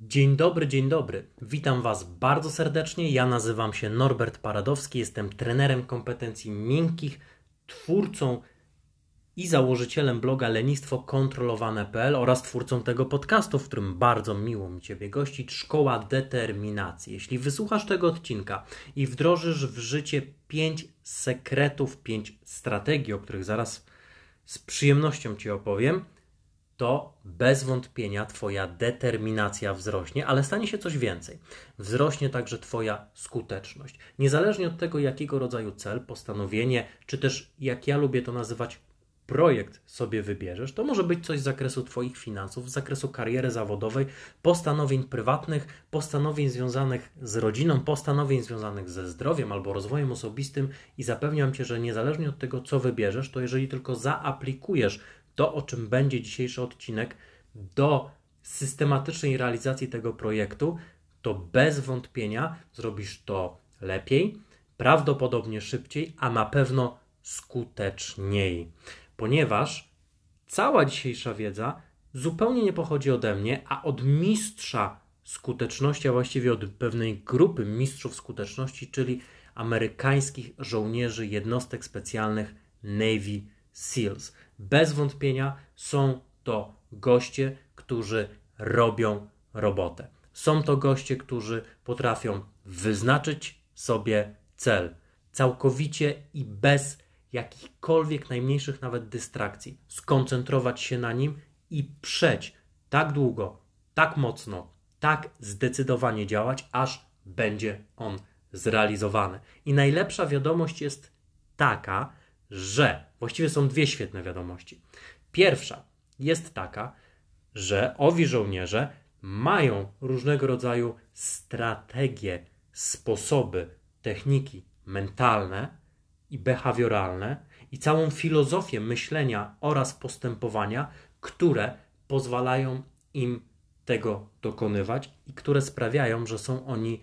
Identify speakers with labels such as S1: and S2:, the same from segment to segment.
S1: Dzień dobry, dzień dobry. Witam Was bardzo serdecznie. Ja nazywam się Norbert Paradowski, jestem trenerem kompetencji miękkich, twórcą i założycielem bloga lenistwokontrolowane.pl oraz twórcą tego podcastu, w którym bardzo miło mi Ciebie gościć, Szkoła Determinacji. Jeśli wysłuchasz tego odcinka i wdrożysz w życie 5 sekretów, 5 strategii, o których zaraz z przyjemnością Ci opowiem, to bez wątpienia Twoja determinacja wzrośnie, ale stanie się coś więcej. Wzrośnie także Twoja skuteczność. Niezależnie od tego, jakiego rodzaju cel, postanowienie, czy też jak ja lubię to nazywać, projekt sobie wybierzesz, to może być coś z zakresu Twoich finansów, z zakresu kariery zawodowej, postanowień prywatnych, postanowień związanych z rodziną, postanowień związanych ze zdrowiem albo rozwojem osobistym i zapewniam Cię, że niezależnie od tego, co wybierzesz, to jeżeli tylko zaaplikujesz to, o czym będzie dzisiejszy odcinek, do systematycznej realizacji tego projektu, to bez wątpienia zrobisz to lepiej, prawdopodobnie szybciej, a na pewno skuteczniej. Ponieważ cała dzisiejsza wiedza zupełnie nie pochodzi ode mnie, a od mistrza skuteczności, a właściwie od pewnej grupy mistrzów skuteczności, czyli amerykańskich żołnierzy jednostek specjalnych Navy SEALs. Bez wątpienia są to goście, którzy robią robotę. Są to goście, którzy potrafią wyznaczyć sobie cel całkowicie i bez jakichkolwiek najmniejszych nawet dystrakcji, skoncentrować się na nim i przeć tak długo, tak mocno, tak zdecydowanie działać, aż będzie on zrealizowany. I najlepsza wiadomość jest taka, że właściwie są dwie świetne wiadomości. Pierwsza jest taka, że owi żołnierze mają różnego rodzaju strategie, sposoby, techniki mentalne i behawioralne i całą filozofię myślenia oraz postępowania, które pozwalają im tego dokonywać i które sprawiają, że są oni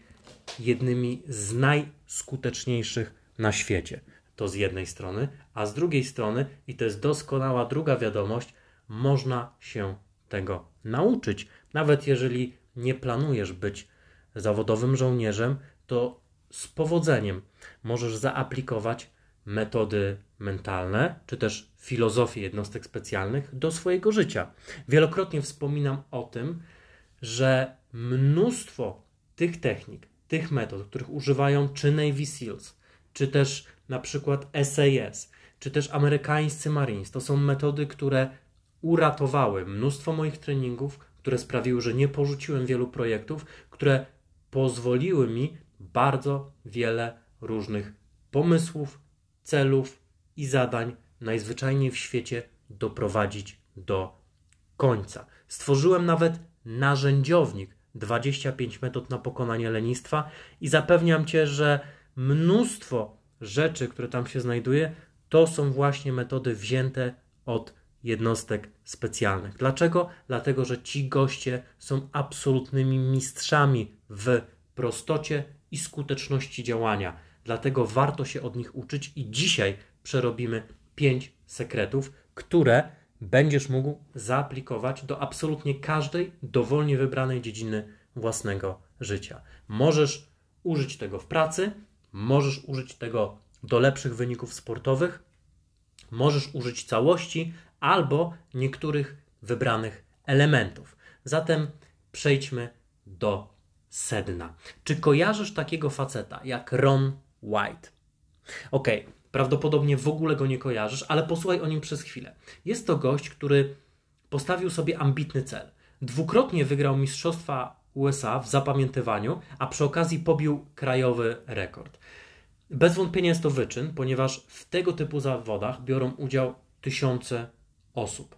S1: jednymi z najskuteczniejszych na świecie. To z jednej strony, a z drugiej strony, i to jest doskonała druga wiadomość, można się tego nauczyć. Nawet jeżeli nie planujesz być zawodowym żołnierzem, to z powodzeniem możesz zaaplikować metody mentalne, czy też filozofię jednostek specjalnych do swojego życia. Wielokrotnie wspominam o tym, że mnóstwo tych technik, tych metod, których używają czy Navy SEALs, czy też na przykład SAS, czy też amerykańscy Marines. To są metody, które uratowały mnóstwo moich treningów, które sprawiły, że nie porzuciłem wielu projektów, które pozwoliły mi bardzo wiele różnych pomysłów, celów i zadań najzwyczajniej w świecie doprowadzić do końca. Stworzyłem nawet narzędziownik 25 metod na pokonanie lenistwa i zapewniam Cię, że mnóstwo rzeczy, które tam się znajduje, to są właśnie metody wzięte od jednostek specjalnych. Dlaczego? Dlatego, że ci goście są absolutnymi mistrzami w prostocie i skuteczności działania. Dlatego warto się od nich uczyć i dzisiaj przerobimy pięć sekretów, które będziesz mógł zaaplikować do absolutnie każdej dowolnie wybranej dziedziny własnego życia. Możesz użyć tego w pracy, możesz użyć tego do lepszych wyników sportowych, możesz użyć całości albo niektórych wybranych elementów. Zatem przejdźmy do sedna. Czy kojarzysz takiego faceta jak Ron White? Ok, prawdopodobnie w ogóle go nie kojarzysz, ale posłuchaj o nim przez chwilę. Jest to gość, który postawił sobie ambitny cel. Dwukrotnie wygrał Mistrzostwa USA w zapamiętywaniu, a przy okazji pobił krajowy rekord. Bez wątpienia jest to wyczyn, ponieważ w tego typu zawodach biorą udział tysiące osób.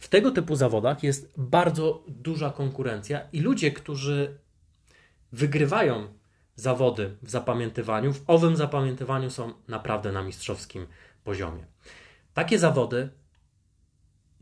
S1: W tego typu zawodach jest bardzo duża konkurencja i ludzie, którzy wygrywają zawody w zapamiętywaniu, w owym zapamiętywaniu są naprawdę na mistrzowskim poziomie. Takie zawody,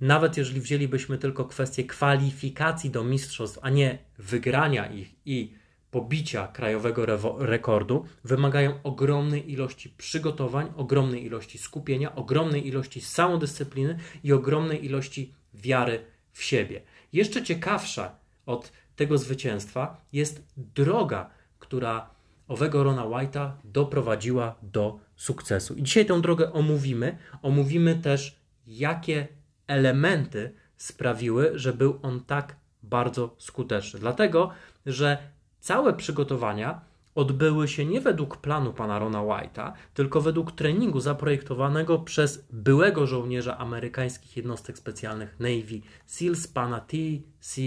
S1: nawet jeżeli wzięlibyśmy tylko kwestię kwalifikacji do mistrzostw, a nie wygrania ich i pobicia krajowego rekordu wymagają ogromnej ilości przygotowań, ogromnej ilości skupienia, ogromnej ilości samodyscypliny i ogromnej ilości wiary w siebie. Jeszcze ciekawsza od tego zwycięstwa jest droga, która owego Rona White'a doprowadziła do sukcesu. I dzisiaj tę drogę omówimy. Omówimy też, jakie elementy sprawiły, że był on tak bardzo skuteczny. Dlatego, że całe przygotowania odbyły się nie według planu pana Rona White'a, tylko według treningu zaprojektowanego przez byłego żołnierza amerykańskich jednostek specjalnych Navy SEALs pana T.C.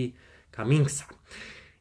S1: Cummingsa.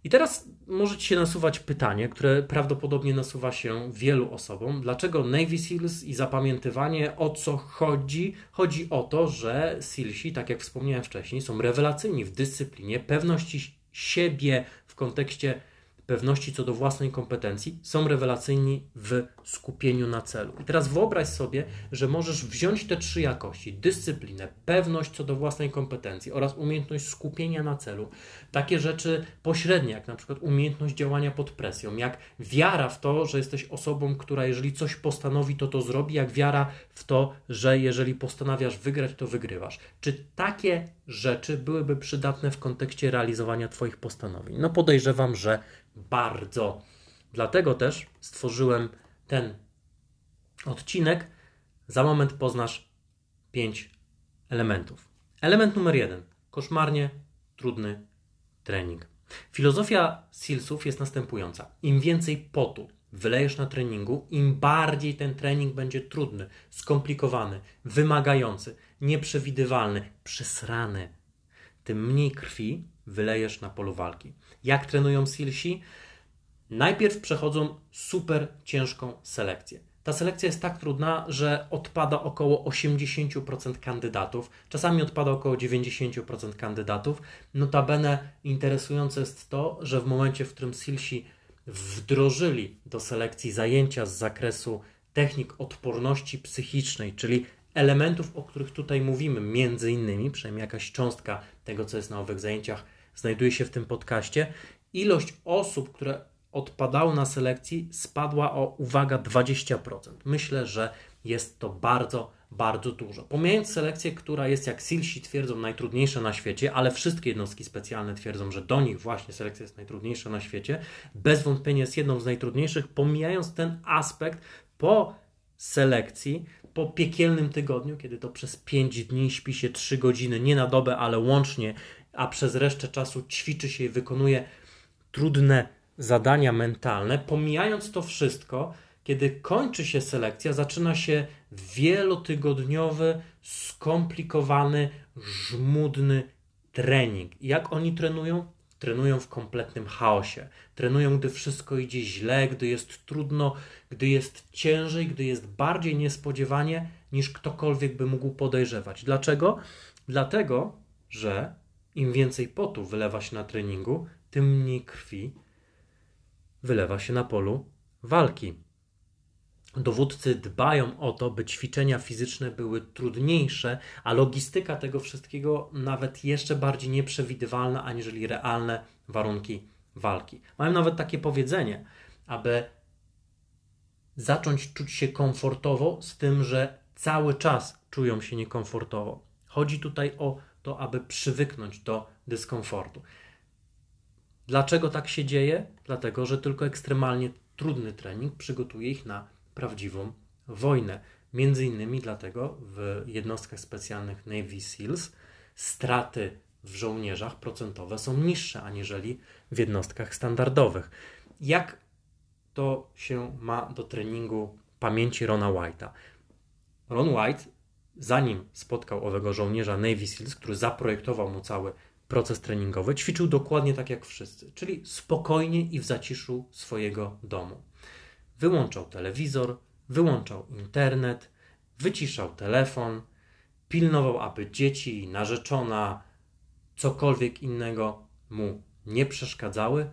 S1: I teraz może Ci się nasuwać pytanie, które prawdopodobnie nasuwa się wielu osobom. Dlaczego Navy SEALs i zapamiętywanie, o co chodzi? Chodzi o to, że SEALsi, tak jak wspomniałem wcześniej, są rewelacyjni w dyscyplinie, pewności siebie w kontekście pewności co do własnej kompetencji, są rewelacyjni w skupieniu na celu. I teraz wyobraź sobie, że możesz wziąć te trzy jakości: dyscyplinę, pewność co do własnej kompetencji oraz umiejętność skupienia na celu. Takie rzeczy pośrednie, jak na przykład umiejętność działania pod presją, jak wiara w to, że jesteś osobą, która jeżeli coś postanowi, to to zrobi, jak wiara w to, że jeżeli postanawiasz wygrać, to wygrywasz. Czy takie rzeczy byłyby przydatne w kontekście realizowania Twoich postanowień? No podejrzewam, że bardzo. Dlatego też stworzyłem ten odcinek. Za moment poznasz pięć elementów. Element numer jeden. Koszmarnie trudny trening. Filozofia Silsów jest następująca. Im więcej potu wylejesz na treningu, im bardziej ten trening będzie trudny, skomplikowany, wymagający, nieprzewidywalny, przesrany, tym mniej krwi wylejesz na polu walki. Jak trenują Silsi? Najpierw przechodzą super ciężką selekcję. Ta selekcja jest tak trudna, że odpada około 80% kandydatów, czasami odpada około 90% kandydatów. Notabene interesujące jest to, że w momencie, w którym Silsi wdrożyli do selekcji zajęcia z zakresu technik odporności psychicznej, czyli elementów, o których tutaj mówimy, między innymi, przynajmniej jakaś cząstka tego, co jest na owych zajęciach, znajduje się w tym podcaście. Ilość osób, które odpadały na selekcji, spadła o, uwaga, 20%. Myślę, że jest to bardzo, bardzo dużo. Pomijając selekcję, która jest, jak Silsi twierdzą, najtrudniejsza na świecie, ale wszystkie jednostki specjalne twierdzą, że do nich właśnie selekcja jest najtrudniejsza na świecie, bez wątpienia jest jedną z najtrudniejszych. Pomijając ten aspekt, po selekcji po piekielnym tygodniu, kiedy to przez 5 dni śpi się 3 godziny, nie na dobę, ale łącznie, a przez resztę czasu ćwiczy się i wykonuje trudne zadania mentalne, pomijając to wszystko, kiedy kończy się selekcja, zaczyna się wielotygodniowy, skomplikowany, żmudny trening. Jak oni trenują? trenują w kompletnym chaosie. Trenują, gdy wszystko idzie źle, gdy jest trudno, gdy jest ciężej, gdy jest bardziej niespodziewanie niż ktokolwiek by mógł podejrzewać. Dlaczego? Dlatego, że im więcej potu wylewa się na treningu, tym mniej krwi wylewa się na polu walki. Dowódcy dbają o to, by ćwiczenia fizyczne były trudniejsze, a logistyka tego wszystkiego nawet jeszcze bardziej nieprzewidywalna aniżeli realne warunki walki. Mają nawet takie powiedzenie, aby zacząć czuć się komfortowo z tym, że cały czas czują się niekomfortowo. Chodzi tutaj o to, aby przywyknąć do dyskomfortu. Dlaczego tak się dzieje? Dlatego, że tylko ekstremalnie trudny trening przygotuje ich na prawdziwą wojnę. Między innymi dlatego w jednostkach specjalnych Navy SEALs straty w żołnierzach procentowe są niższe aniżeli w jednostkach standardowych. Jak to się ma do treningu pamięci Rona White'a? Ron White, zanim spotkał owego żołnierza Navy SEALs, który zaprojektował mu cały proces treningowy, ćwiczył dokładnie tak jak wszyscy, czyli spokojnie i w zaciszu swojego domu. Wyłączał telewizor, wyłączał internet, wyciszał telefon, pilnował, aby dzieci, narzeczona, cokolwiek innego mu nie przeszkadzały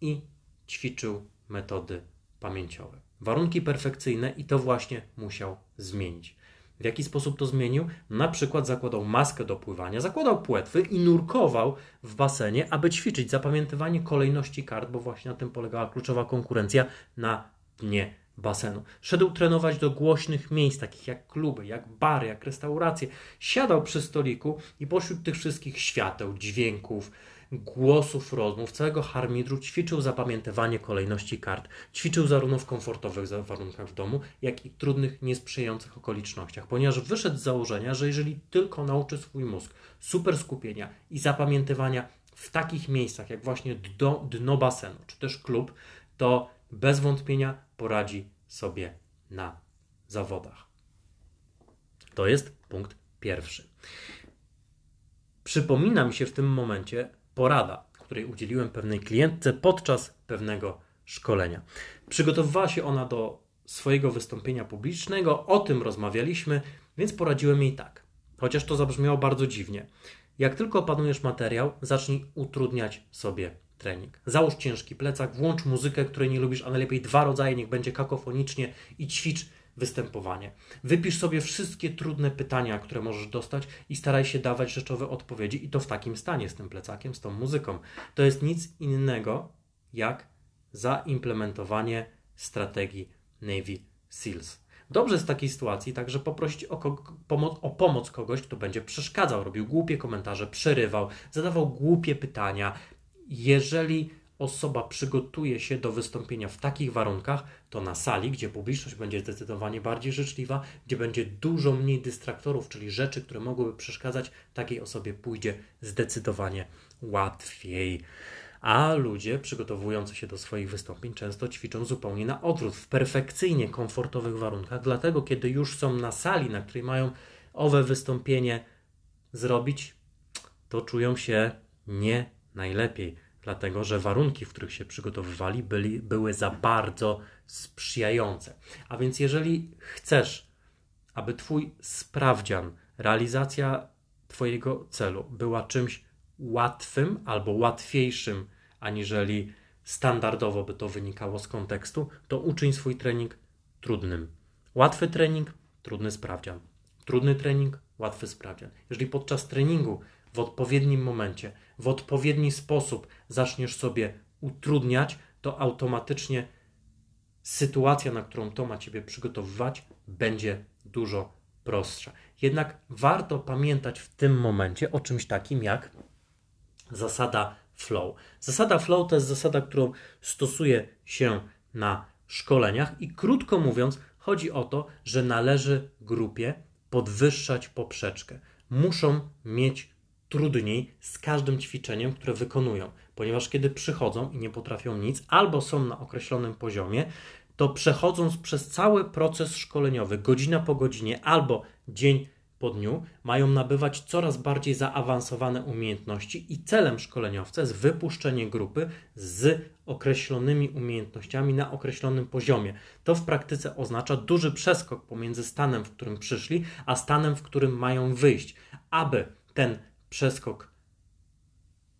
S1: i ćwiczył metody pamięciowe. Warunki perfekcyjne i to właśnie musiał zmienić. W jaki sposób to zmienił? Na przykład zakładał maskę do pływania, zakładał płetwy i nurkował w basenie, aby ćwiczyć zapamiętywanie kolejności kart, bo właśnie na tym polegała kluczowa konkurencja na dnie basenu. Szedł trenować do głośnych miejsc, takich jak kluby, jak bary, jak restauracje. Siadał przy stoliku i pośród tych wszystkich świateł, dźwięków, głosów rozmów, całego harmidru ćwiczył zapamiętywanie kolejności kart. Ćwiczył zarówno w komfortowych warunkach w domu, jak i trudnych, niesprzyjających okolicznościach, ponieważ wyszedł z założenia, że jeżeli tylko nauczy swój mózg super skupienia i zapamiętywania w takich miejscach, jak właśnie dno, dno basenu, czy też klub, to bez wątpienia poradzi sobie na zawodach. To jest punkt pierwszy. Przypomina mi się w tym momencie porada, której udzieliłem pewnej klientce podczas pewnego szkolenia. Przygotowywała się ona do swojego wystąpienia publicznego, o tym rozmawialiśmy, więc poradziłem jej tak. Chociaż to zabrzmiało bardzo dziwnie. Jak tylko opanujesz materiał, zacznij utrudniać sobie trening. Załóż ciężki plecak, włącz muzykę, której nie lubisz, a najlepiej dwa rodzaje, niech będzie kakofonicznie i ćwicz występowanie. Wypisz sobie wszystkie trudne pytania, które możesz dostać i staraj się dawać rzeczowe odpowiedzi i to w takim stanie, z tym plecakiem, z tą muzyką. To jest nic innego jak zaimplementowanie strategii Navy SEALs. Dobrze z takiej sytuacji także poprosić o, pomoc, o pomoc kogoś, kto będzie przeszkadzał, robił głupie komentarze, przerywał, zadawał głupie pytania. Jeżeli osoba przygotuje się do wystąpienia w takich warunkach, to na sali, gdzie publiczność będzie zdecydowanie bardziej życzliwa, gdzie będzie dużo mniej dystraktorów, czyli rzeczy, które mogłyby przeszkadzać, takiej osobie pójdzie zdecydowanie łatwiej. A ludzie przygotowujący się do swoich wystąpień często ćwiczą zupełnie na odwrót, w perfekcyjnie komfortowych warunkach. Dlatego, kiedy już są na sali, na której mają owe wystąpienie zrobić, to czują się nie najlepiej dlatego że warunki, w których się przygotowywali, byli, były za bardzo sprzyjające. A więc, jeżeli chcesz, aby Twój sprawdzian, realizacja Twojego celu była czymś łatwym albo łatwiejszym, aniżeli standardowo by to wynikało z kontekstu, to uczyń swój trening trudnym. Łatwy trening, trudny sprawdzian. Trudny trening, łatwy sprawdzian. Jeżeli podczas treningu w odpowiednim momencie, w odpowiedni sposób zaczniesz sobie utrudniać, to automatycznie sytuacja, na którą to ma Ciebie przygotowywać, będzie dużo prostsza. Jednak warto pamiętać w tym momencie o czymś takim jak zasada flow. Zasada flow to jest zasada, którą stosuje się na szkoleniach i krótko mówiąc, chodzi o to, że należy grupie podwyższać poprzeczkę. Muszą mieć trudniej z każdym ćwiczeniem, które wykonują, ponieważ kiedy przychodzą i nie potrafią nic, albo są na określonym poziomie, to przechodząc przez cały proces szkoleniowy, godzina po godzinie, albo dzień po dniu, mają nabywać coraz bardziej zaawansowane umiejętności i celem szkoleniowca jest wypuszczenie grupy z określonymi umiejętnościami na określonym poziomie. To w praktyce oznacza duży przeskok pomiędzy stanem, w którym przyszli, a stanem, w którym mają wyjść. Aby ten przeskok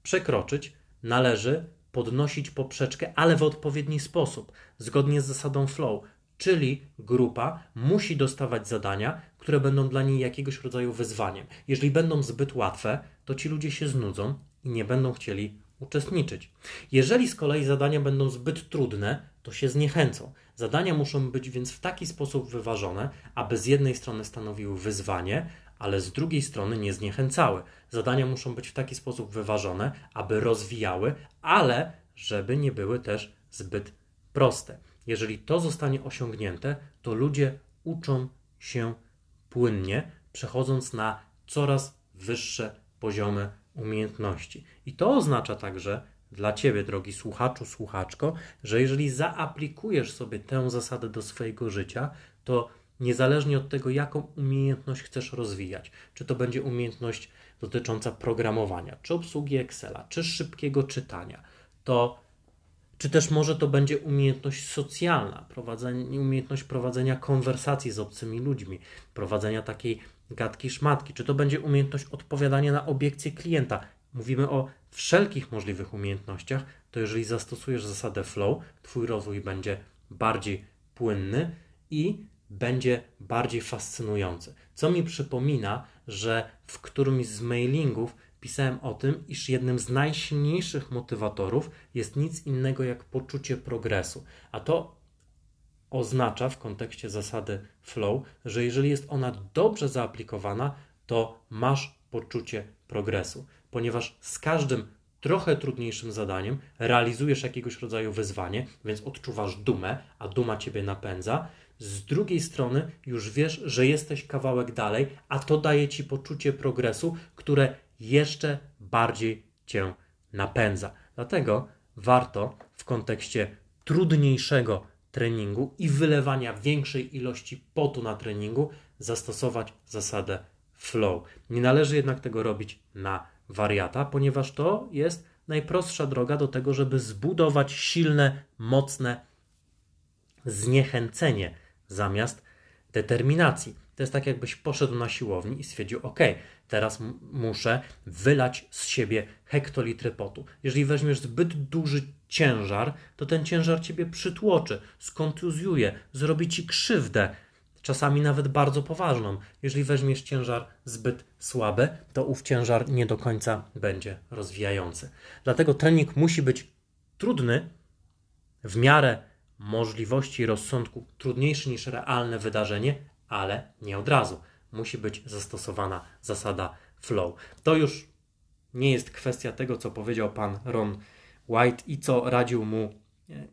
S1: przekroczyć, należy podnosić poprzeczkę, ale w odpowiedni sposób, zgodnie z zasadą flow, czyli grupa musi dostawać zadania, które będą dla niej jakiegoś rodzaju wyzwaniem. Jeżeli będą zbyt łatwe, to ci ludzie się znudzą i nie będą chcieli uczestniczyć. Jeżeli z kolei zadania będą zbyt trudne, to się zniechęcą. Zadania muszą być więc w taki sposób wyważone, aby z jednej strony stanowiły wyzwanie, ale z drugiej strony nie zniechęcały. Zadania muszą być w taki sposób wyważone, aby rozwijały, ale żeby nie były też zbyt proste. Jeżeli to zostanie osiągnięte, to ludzie uczą się płynnie, przechodząc na coraz wyższe poziomy umiejętności. I to oznacza także dla Ciebie, drogi słuchaczu, słuchaczko, że jeżeli zaaplikujesz sobie tę zasadę do swojego życia, to niezależnie od tego, jaką umiejętność chcesz rozwijać, czy to będzie umiejętność dotycząca programowania, czy obsługi Excela, czy szybkiego czytania, to czy też może to będzie umiejętność socjalna, prowadzenie, umiejętność prowadzenia konwersacji z obcymi ludźmi, prowadzenia takiej gadki szmatki, czy to będzie umiejętność odpowiadania na obiekcje klienta. Mówimy o wszelkich możliwych umiejętnościach, to jeżeli zastosujesz zasadę flow, Twój rozwój będzie bardziej płynny i będzie bardziej fascynujący. Co mi przypomina, że w którymś z mailingów pisałem o tym, iż jednym z najsilniejszych motywatorów jest nic innego jak poczucie progresu. A to oznacza w kontekście zasady flow, że jeżeli jest ona dobrze zaaplikowana, to masz poczucie progresu, ponieważ z każdym trochę trudniejszym zadaniem realizujesz jakiegoś rodzaju wyzwanie, więc odczuwasz dumę, a duma ciebie napędza. Z drugiej strony już wiesz, że jesteś kawałek dalej, a to daje ci poczucie progresu, które jeszcze bardziej cię napędza. Dlatego warto w kontekście trudniejszego treningu i wylewania większej ilości potu na treningu zastosować zasadę flow. Nie należy jednak tego robić na wariata, ponieważ to jest najprostsza droga do tego, żeby zbudować silne, mocne zniechęcenie zamiast determinacji. To jest tak, jakbyś poszedł na siłowni i stwierdził: OK, teraz muszę wylać z siebie hektolitry potu. Jeżeli weźmiesz zbyt duży ciężar, to ten ciężar ciebie przytłoczy, skontuzjuje, zrobi ci krzywdę, czasami nawet bardzo poważną. Jeżeli weźmiesz ciężar zbyt słaby, to ów ciężar nie do końca będzie rozwijający. Dlatego trening musi być trudny w miarę możliwości rozsądku, trudniejszy niż realne wydarzenie, ale nie od razu. Musi być zastosowana zasada flow. To już nie jest kwestia tego, co powiedział pan Ron White i co radził mu e,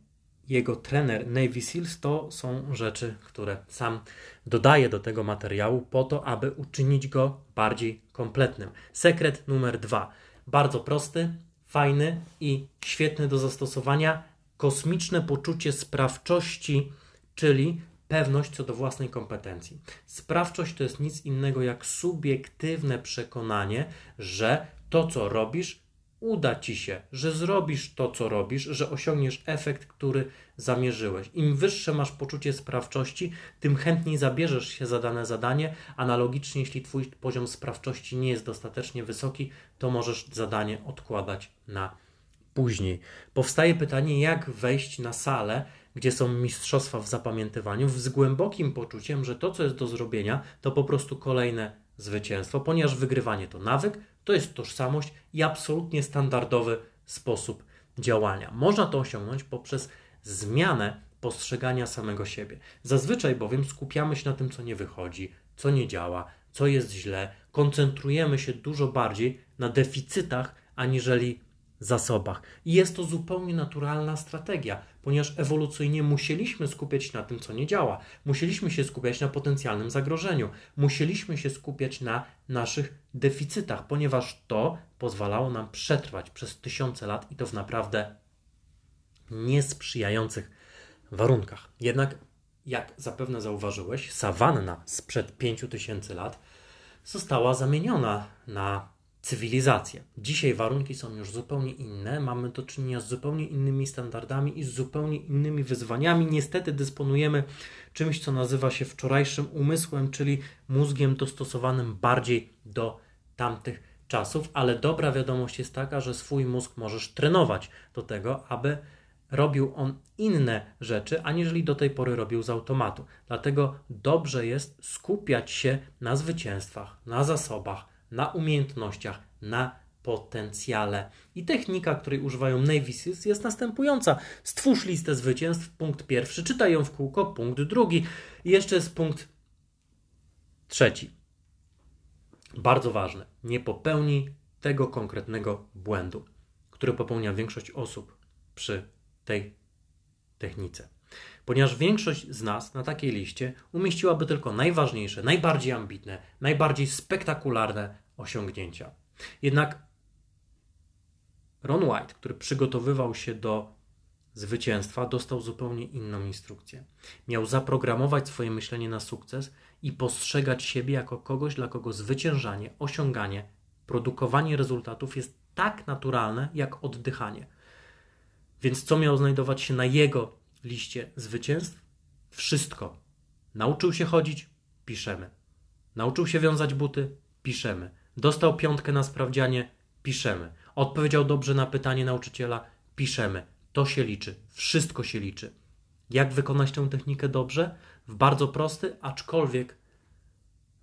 S1: jego trener Navy Seals, to są rzeczy, które sam dodaje do tego materiału po to, aby uczynić go bardziej kompletnym. Sekret numer dwa. Bardzo prosty, fajny i świetny do zastosowania. Kosmiczne poczucie sprawczości, czyli pewność co do własnej kompetencji. Sprawczość to jest nic innego jak subiektywne przekonanie, że to, co robisz, uda ci się, że zrobisz to, co robisz, że osiągniesz efekt, który zamierzyłeś. Im wyższe masz poczucie sprawczości, tym chętniej zabierzesz się za dane zadanie. Analogicznie, jeśli Twój poziom sprawczości nie jest dostatecznie wysoki, to możesz zadanie odkładać na później. Powstaje pytanie, jak wejść na salę, gdzie są mistrzostwa w zapamiętywaniu, z głębokim poczuciem, że to, co jest do zrobienia, to po prostu kolejne zwycięstwo, ponieważ wygrywanie to nawyk, to jest tożsamość i absolutnie standardowy sposób działania. Można to osiągnąć poprzez zmianę postrzegania samego siebie. Zazwyczaj bowiem skupiamy się na tym, co nie wychodzi, co nie działa, co jest źle, koncentrujemy się dużo bardziej na deficytach, aniżeli zasobach. I jest to zupełnie naturalna strategia, ponieważ ewolucyjnie musieliśmy skupiać się na tym, co nie działa. Musieliśmy się skupiać na potencjalnym zagrożeniu. Musieliśmy się skupiać na naszych deficytach, ponieważ to pozwalało nam przetrwać przez tysiące lat i to w naprawdę niesprzyjających warunkach. Jednak, jak zapewne zauważyłeś, sawanna sprzed 5000 lat została zamieniona na cywilizację. Dzisiaj warunki są już zupełnie inne, mamy do czynienia z zupełnie innymi standardami i z zupełnie innymi wyzwaniami. Niestety dysponujemy czymś, co nazywa się wczorajszym umysłem, czyli mózgiem dostosowanym bardziej do tamtych czasów, ale dobra wiadomość jest taka, że swój mózg możesz trenować do tego, aby robił on inne rzeczy, aniżeli do tej pory robił z automatu. Dlatego dobrze jest skupiać się na zwycięstwach, na zasobach, na umiejętnościach, na potencjale. I technika, której używają Navy Seals jest następująca. Stwórz listę zwycięstw, punkt pierwszy, czytaj ją w kółko, punkt drugi i jeszcze jest punkt trzeci. Bardzo ważne, nie popełnij tego konkretnego błędu, który popełnia większość osób przy tej technice. Ponieważ większość z nas na takiej liście umieściłaby tylko najważniejsze, najbardziej ambitne, najbardziej spektakularne osiągnięcia. Jednak Ron White, który przygotowywał się do zwycięstwa, dostał zupełnie inną instrukcję. Miał zaprogramować swoje myślenie na sukces i postrzegać siebie jako kogoś, dla kogo zwyciężanie, osiąganie, produkowanie rezultatów jest tak naturalne jak oddychanie. Więc co miało znajdować się na jego liście zwycięstw? Wszystko. Nauczył się chodzić? Piszemy. Nauczył się wiązać buty? Piszemy. Dostał piątkę na sprawdzianie? Piszemy. Odpowiedział dobrze na pytanie nauczyciela? Piszemy. To się liczy. Wszystko się liczy. Jak wykonać tę technikę dobrze? W bardzo prosty, aczkolwiek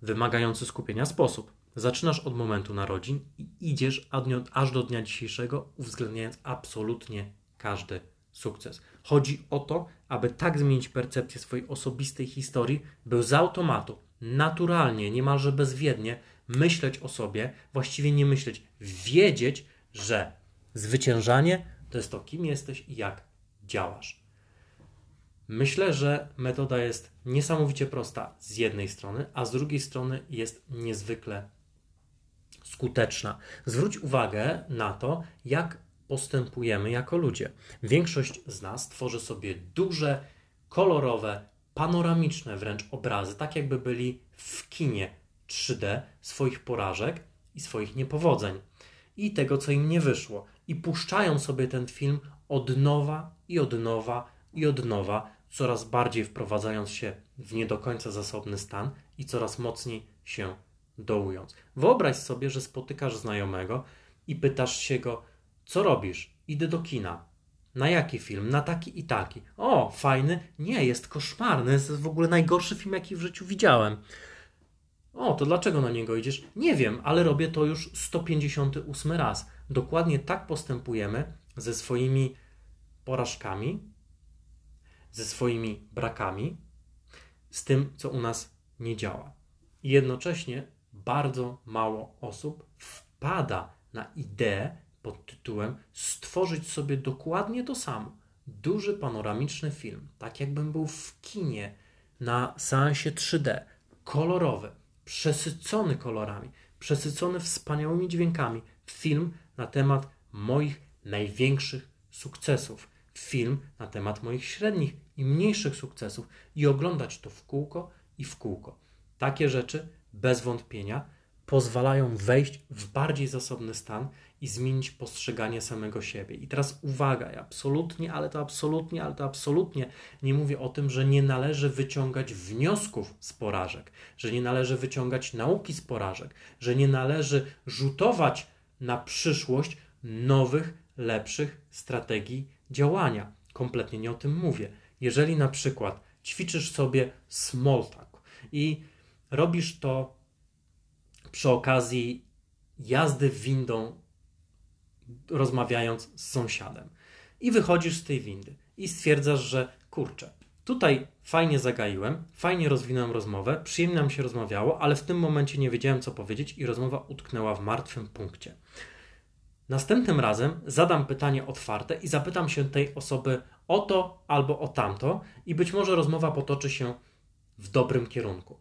S1: wymagający skupienia sposób. Zaczynasz od momentu narodzin i idziesz aż do dnia dzisiejszego, uwzględniając absolutnie każdy sukces. Chodzi o to, aby tak zmienić percepcję swojej osobistej historii, by z automatu, naturalnie, niemalże bezwiednie myśleć o sobie, właściwie nie myśleć, wiedzieć, że zwyciężanie to jest to, kim jesteś i jak działasz. Myślę, że metoda jest niesamowicie prosta z jednej strony, a z drugiej strony jest niezwykle skuteczna. Zwróć uwagę na to, jak postępujemy jako ludzie. Większość z nas tworzy sobie duże, kolorowe, panoramiczne wręcz obrazy, tak jakby byli w kinie 3D swoich porażek i swoich niepowodzeń i tego, co im nie wyszło. I puszczają sobie ten film od nowa i od nowa i od nowa, coraz bardziej wprowadzając się w nie do końca zasobny stan i coraz mocniej się dołując. Wyobraź sobie, że spotykasz znajomego i pytasz się go, co robisz? Idę do kina. Na jaki film? Na taki i taki. O, fajny? Nie, jest koszmarny. Jest w ogóle najgorszy film, jaki w życiu widziałem. O, to dlaczego na niego idziesz? Nie wiem, ale robię to już 158 raz. Dokładnie tak postępujemy ze swoimi porażkami, ze swoimi brakami, z tym, co u nas nie działa. I jednocześnie bardzo mało osób wpada na ideę pod tytułem stworzyć sobie dokładnie to samo. Duży panoramiczny film, tak jakbym był w kinie na seansie 3D, kolorowy, przesycony kolorami, przesycony wspaniałymi dźwiękami. Film na temat moich największych sukcesów. Film na temat moich średnich i mniejszych sukcesów i oglądać to w kółko i w kółko. Takie rzeczy bez wątpienia pozwalają wejść w bardziej zasobny stan i zmienić postrzeganie samego siebie. I teraz uwaga, ja absolutnie, ale to absolutnie, ale to absolutnie nie mówię o tym, że nie należy wyciągać wniosków z porażek, że nie należy wyciągać nauki z porażek, że nie należy rzutować na przyszłość nowych, lepszych strategii działania. Kompletnie nie o tym mówię. Jeżeli na przykład ćwiczysz sobie small talk i robisz to przy okazji jazdy windą, rozmawiając z sąsiadem. I wychodzisz z tej windy i stwierdzasz, że kurczę, tutaj fajnie zagaiłem, fajnie rozwinąłem rozmowę, przyjemnie nam się rozmawiało, ale w tym momencie nie wiedziałem, co powiedzieć i rozmowa utknęła w martwym punkcie. Następnym razem zadam pytanie otwarte i zapytam się tej osoby o to albo o tamto, i być może rozmowa potoczy się w dobrym kierunku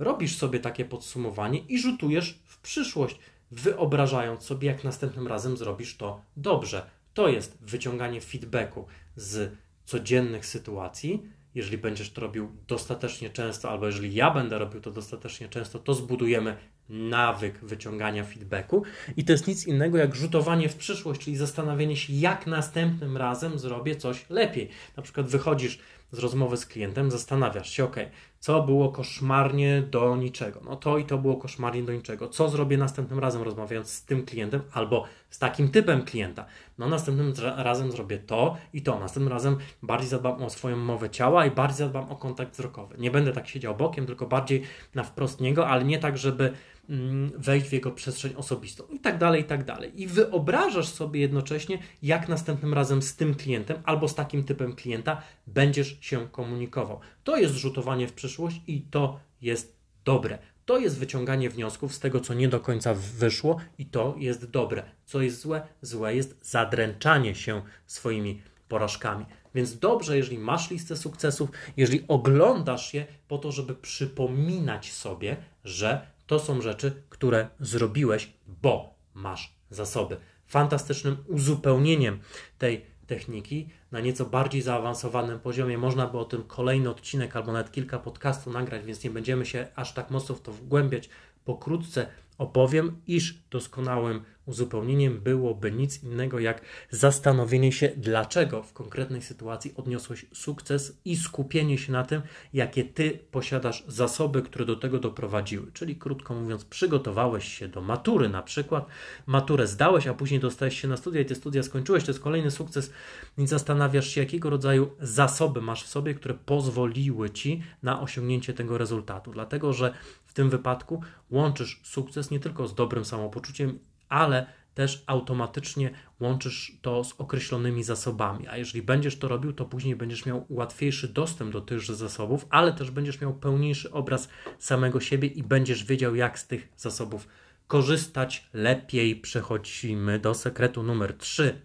S1: robisz sobie takie podsumowanie i rzutujesz w przyszłość, wyobrażając sobie, jak następnym razem zrobisz to dobrze. To jest wyciąganie feedbacku z codziennych sytuacji. Jeżeli będziesz to robił dostatecznie często, albo jeżeli ja będę robił to dostatecznie często, to zbudujemy nawyk wyciągania feedbacku. I to jest nic innego jak rzutowanie w przyszłość, czyli zastanawianie się, jak następnym razem zrobię coś lepiej. Na przykład wychodzisz z rozmowy z klientem, zastanawiasz się, ok, co było koszmarnie do niczego. No to i to było koszmarnie do niczego. Co zrobię następnym razem rozmawiając z tym klientem albo z takim typem klienta? No następnym razem zrobię to i to. Następnym razem bardziej zadbam o swoją mowę ciała i bardziej zadbam o kontakt wzrokowy. Nie będę tak siedział bokiem, tylko bardziej na wprost niego, ale nie tak, żeby Mm, wejść w jego przestrzeń osobistą i tak dalej, i tak dalej. I wyobrażasz sobie jednocześnie, jak następnym razem z tym klientem albo z takim typem klienta będziesz się komunikował. To jest rzutowanie w przyszłość i to jest dobre. To jest wyciąganie wniosków z tego, co nie do końca wyszło, i to jest dobre. Co jest złe? Złe jest zadręczanie się swoimi porażkami. Więc dobrze, jeżeli masz listę sukcesów, jeżeli oglądasz je po to, żeby przypominać sobie, że to są rzeczy, które zrobiłeś, bo masz zasoby. Fantastycznym uzupełnieniem tej techniki na nieco bardziej zaawansowanym poziomie. Można by o tym kolejny odcinek albo nawet kilka podcastów nagrać, więc nie będziemy się aż tak mocno w to wgłębiać. Pokrótce opowiem, iż doskonałym uzupełnieniem byłoby nic innego jak zastanowienie się, dlaczego w konkretnej sytuacji odniosłeś sukces i skupienie się na tym, jakie ty posiadasz zasoby, które do tego doprowadziły. Czyli krótko mówiąc, przygotowałeś się do matury, na przykład maturę zdałeś, a później dostałeś się na studia i te studia skończyłeś, to jest kolejny sukces, więc zastanawiasz się, jakiego rodzaju zasoby masz w sobie, które pozwoliły ci na osiągnięcie tego rezultatu. Dlatego, że w tym wypadku łączysz sukces nie tylko z dobrym samopoczuciem, ale też automatycznie łączysz to z określonymi zasobami. A jeżeli będziesz to robił, to później będziesz miał łatwiejszy dostęp do tychże zasobów, ale też będziesz miał pełniejszy obraz samego siebie i będziesz wiedział, jak z tych zasobów korzystać lepiej. Przechodzimy do sekretu numer 3.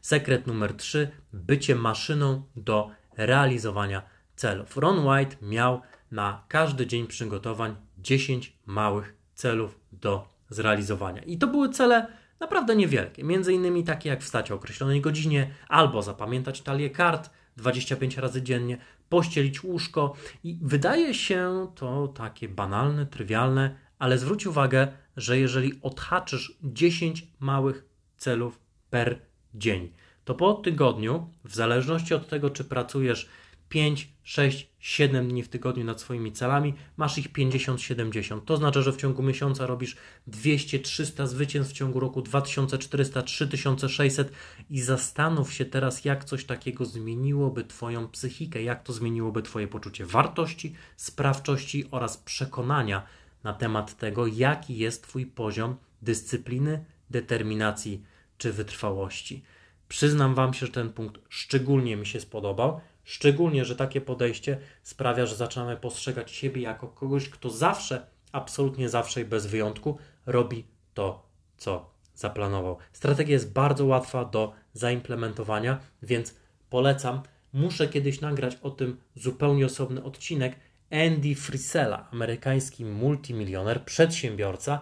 S1: Sekret numer 3: bycie maszyną do realizowania celów. Ron White miał na każdy dzień przygotowań 10 małych celów do zrealizowania. I to były cele naprawdę niewielkie, między innymi takie jak wstać o określonej godzinie, albo zapamiętać talię kart 25 razy dziennie, pościelić łóżko i wydaje się to takie banalne, trywialne, ale zwróć uwagę, że jeżeli odhaczysz 10 małych celów per dzień, to po tygodniu, w zależności od tego, czy pracujesz 5, 6, 7 dni w tygodniu nad swoimi celami, masz ich 50, 70. To znaczy, że w ciągu miesiąca robisz 200, 300 zwycięstw, w ciągu roku 2400, 3600 i zastanów się teraz, jak coś takiego zmieniłoby Twoją psychikę, jak to zmieniłoby Twoje poczucie wartości, sprawczości oraz przekonania na temat tego, jaki jest Twój poziom dyscypliny, determinacji czy wytrwałości. Przyznam Wam się, że ten punkt szczególnie mi się spodobał. Szczególnie, że takie podejście sprawia, że zaczynamy postrzegać siebie jako kogoś, kto zawsze, absolutnie zawsze i bez wyjątku robi to, co zaplanował. Strategia jest bardzo łatwa do zaimplementowania, więc polecam. Muszę kiedyś nagrać o tym zupełnie osobny odcinek. Andy Frisella, amerykański multimilioner, przedsiębiorca,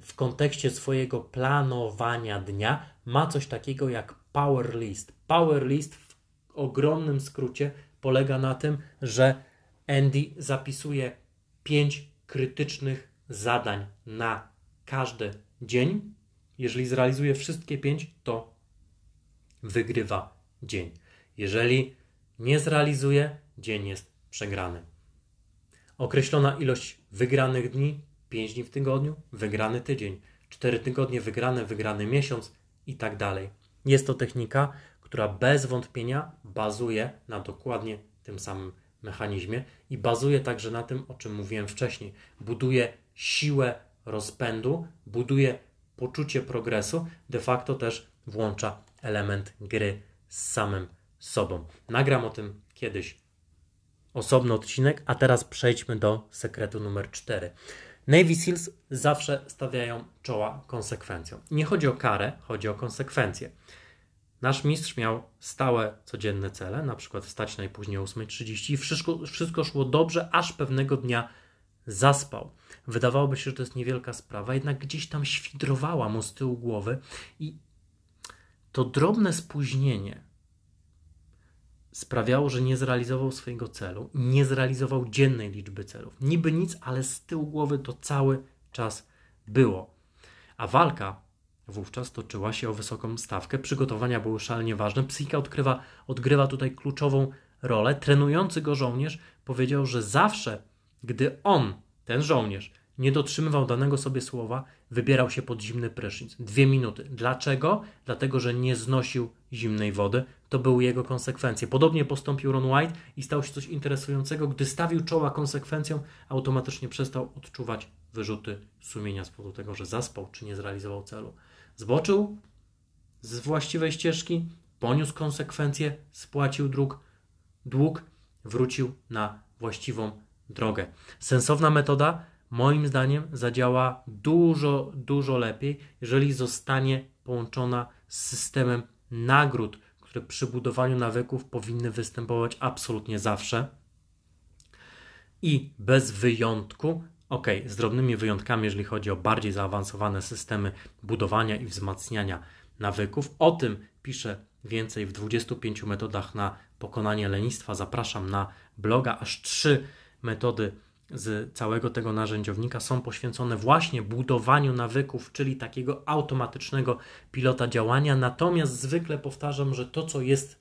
S1: w kontekście swojego planowania dnia ma coś takiego jak Power List. Power List ogromnym skrócie polega na tym, że Andy zapisuje pięć krytycznych zadań na każdy dzień. Jeżeli zrealizuje wszystkie pięć, to wygrywa dzień. Jeżeli nie zrealizuje, dzień jest przegrany. Określona ilość wygranych dni, 5 dni w tygodniu, wygrany tydzień, 4 tygodnie wygrane, wygrany miesiąc i tak dalej. Jest to technika, która bez wątpienia bazuje na dokładnie tym samym mechanizmie i bazuje także na tym, o czym mówiłem wcześniej. Buduje siłę rozpędu, buduje poczucie progresu, de facto też włącza element gry z samym sobą. Nagram o tym kiedyś osobny odcinek, a teraz przejdźmy do sekretu numer 4. Navy Seals zawsze stawiają czoła konsekwencjom. Nie chodzi o karę, chodzi o konsekwencje. Nasz mistrz miał stałe, codzienne cele, na przykład wstać najpóźniej o 8.30 i wszystko, wszystko szło dobrze, aż pewnego dnia zaspał. Wydawałoby się, że to jest niewielka sprawa, jednak gdzieś tam świdrowała mu z tyłu głowy i to drobne spóźnienie sprawiało, że nie zrealizował swojego celu, nie zrealizował dziennej liczby celów. Niby nic, ale z tyłu głowy to cały czas było. A walka Wówczas toczyła się o wysoką stawkę, przygotowania były szalenie ważne. Psychika odkrywa, odgrywa tutaj kluczową rolę. Trenujący go żołnierz powiedział, że zawsze, gdy on, ten żołnierz, nie dotrzymywał danego sobie słowa, wybierał się pod zimny prysznic. Dwie minuty. Dlaczego? Dlatego, że nie znosił zimnej wody. To były jego konsekwencje. Podobnie postąpił Ron White i stał się coś interesującego. Gdy stawił czoła konsekwencjom, automatycznie przestał odczuwać wyrzuty sumienia z powodu tego, że zaspał czy nie zrealizował celu. Zboczył z właściwej ścieżki, poniósł konsekwencje, spłacił dług, dług wrócił na właściwą drogę. Sensowna metoda, moim zdaniem, zadziała dużo, dużo lepiej, jeżeli zostanie połączona z systemem nagród, które przy budowaniu nawyków powinny występować absolutnie zawsze. I bez wyjątku Ok, z drobnymi wyjątkami, jeżeli chodzi o bardziej zaawansowane systemy budowania i wzmacniania nawyków. O tym piszę więcej w 25 metodach na pokonanie lenistwa. Zapraszam na bloga, aż trzy metody z całego tego narzędziownika są poświęcone właśnie budowaniu nawyków, czyli takiego automatycznego pilota działania. Natomiast zwykle powtarzam, że to, co jest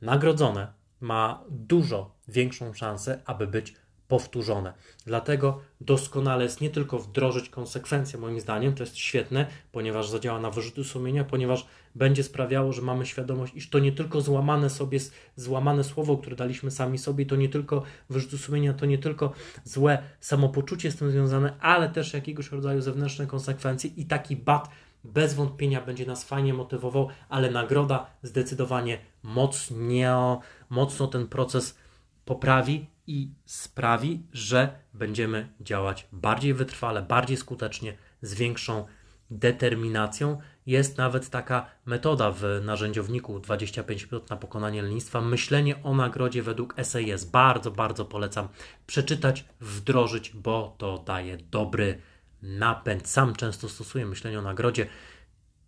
S1: nagrodzone, ma dużo większą szansę, aby być powtórzone. Dlatego doskonale jest nie tylko wdrożyć konsekwencje, moim zdaniem, to jest świetne, ponieważ zadziała na wyrzuty sumienia, ponieważ będzie sprawiało, że mamy świadomość, iż to nie tylko złamane sobie, złamane słowo, które daliśmy sami sobie, to nie tylko wyrzuty sumienia, to nie tylko złe samopoczucie z tym związane, ale też jakiegoś rodzaju zewnętrzne konsekwencje i taki bat bez wątpienia będzie nas fajnie motywował, ale nagroda zdecydowanie mocno, mocno ten proces poprawi i sprawi, że będziemy działać bardziej wytrwale, bardziej skutecznie, z większą determinacją. Jest nawet taka metoda w narzędziowniku 25 minut na pokonanie lenistwa. Myślenie o nagrodzie według SAS. Bardzo, bardzo polecam przeczytać, wdrożyć, bo to daje dobry napęd. Sam często stosuję myślenie o nagrodzie.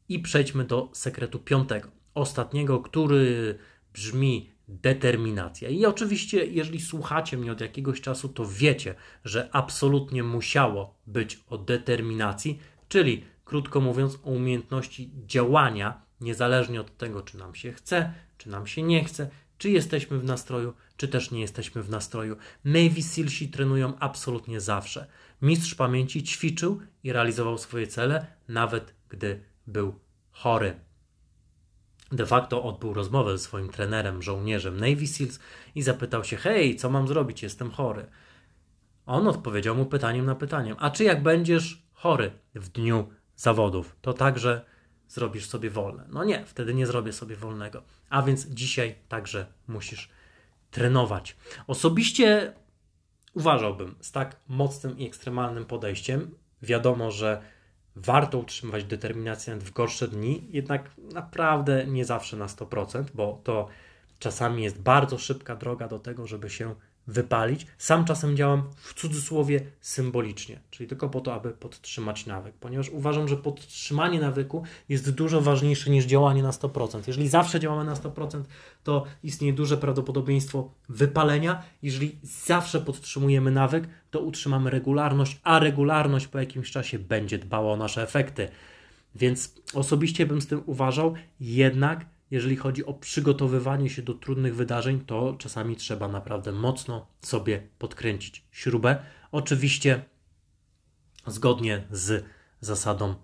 S1: I przejdźmy do sekretu piątego, ostatniego, który brzmi determinacja. I oczywiście, jeżeli słuchacie mnie od jakiegoś czasu, to wiecie, że absolutnie musiało być o determinacji, czyli krótko mówiąc, o umiejętności działania, niezależnie od tego, czy nam się chce, czy nam się nie chce, czy jesteśmy w nastroju, czy też nie jesteśmy w nastroju. Navy Sealsi trenują absolutnie zawsze. Mistrz pamięci ćwiczył i realizował swoje cele, nawet gdy był chory de facto odbył rozmowę ze swoim trenerem, żołnierzem Navy Seals i zapytał się: Hej, co mam zrobić? Jestem chory. On odpowiedział mu pytaniem na pytanie: A czy jak będziesz chory w dniu zawodów, to także zrobisz sobie wolne? No nie, wtedy nie zrobię sobie wolnego. A więc dzisiaj także musisz trenować. Osobiście uważałbym z tak mocnym i ekstremalnym podejściem. Wiadomo, że warto utrzymywać determinację w gorsze dni, jednak naprawdę nie zawsze na 100%, bo to czasami jest bardzo szybka droga do tego, żeby się wypalić. Sam czasem działam w cudzysłowie symbolicznie, czyli tylko po to, aby podtrzymać nawyk, ponieważ uważam, że podtrzymanie nawyku jest dużo ważniejsze niż działanie na 100%. Jeżeli zawsze działamy na 100%, to istnieje duże prawdopodobieństwo wypalenia. Jeżeli zawsze podtrzymujemy nawyk, to utrzymamy regularność, a regularność po jakimś czasie będzie dbała o nasze efekty. Więc osobiście bym z tym uważał, jednak jeżeli chodzi o przygotowywanie się do trudnych wydarzeń, to czasami trzeba naprawdę mocno sobie podkręcić śrubę. Oczywiście zgodnie z zasadą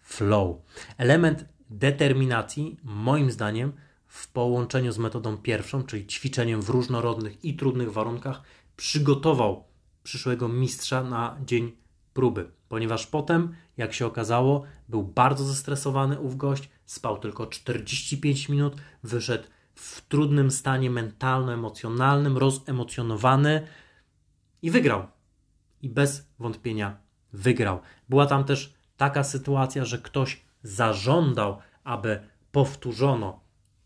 S1: flow. Element determinacji, moim zdaniem, w połączeniu z metodą pierwszą, czyli ćwiczeniem w różnorodnych i trudnych warunkach, przygotował przyszłego mistrza na dzień próby, ponieważ potem, jak się okazało, był bardzo zestresowany ów gość, spał tylko 45 minut, wyszedł w trudnym stanie mentalno-emocjonalnym, rozemocjonowany i wygrał. I bez wątpienia wygrał. Była tam też taka sytuacja, że ktoś zażądał, aby powtórzono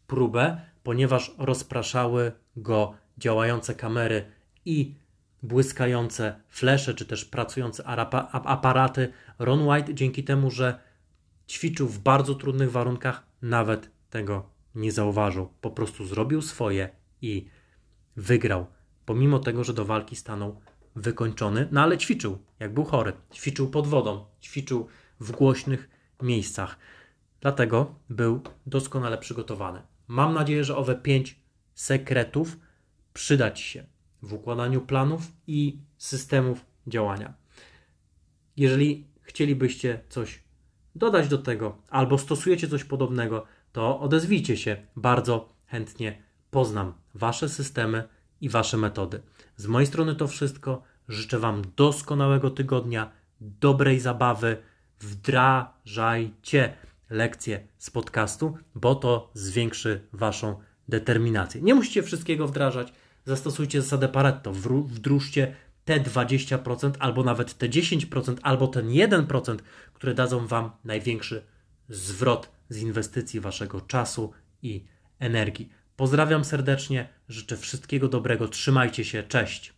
S1: próbę, ponieważ rozpraszały go działające kamery i błyskające flesze, czy też pracujące aparaty. Ron White dzięki temu, że ćwiczył w bardzo trudnych warunkach, nawet tego nie zauważył. Po prostu zrobił swoje i wygrał. Pomimo tego, że do walki stanął wykończony, no ale ćwiczył, jak był chory. Ćwiczył pod wodą, ćwiczył w głośnych miejscach. Dlatego był doskonale przygotowany. Mam nadzieję, że owe pięć sekretów przydać się w układaniu planów i systemów działania. Jeżeli chcielibyście coś dodać do tego, albo stosujecie coś podobnego, to odezwijcie się. Bardzo chętnie poznam Wasze systemy i Wasze metody. Z mojej strony to wszystko. Życzę Wam doskonałego tygodnia, dobrej zabawy. Wdrażajcie lekcje z podcastu, bo to zwiększy Waszą determinację. Nie musicie wszystkiego wdrażać. Zastosujcie zasadę Pareto. Wdróżcie te 20%, albo nawet te 10%, albo ten 1%, które dadzą Wam największy zwrot z inwestycji Waszego czasu i energii. Pozdrawiam serdecznie, życzę wszystkiego dobrego, trzymajcie się, cześć.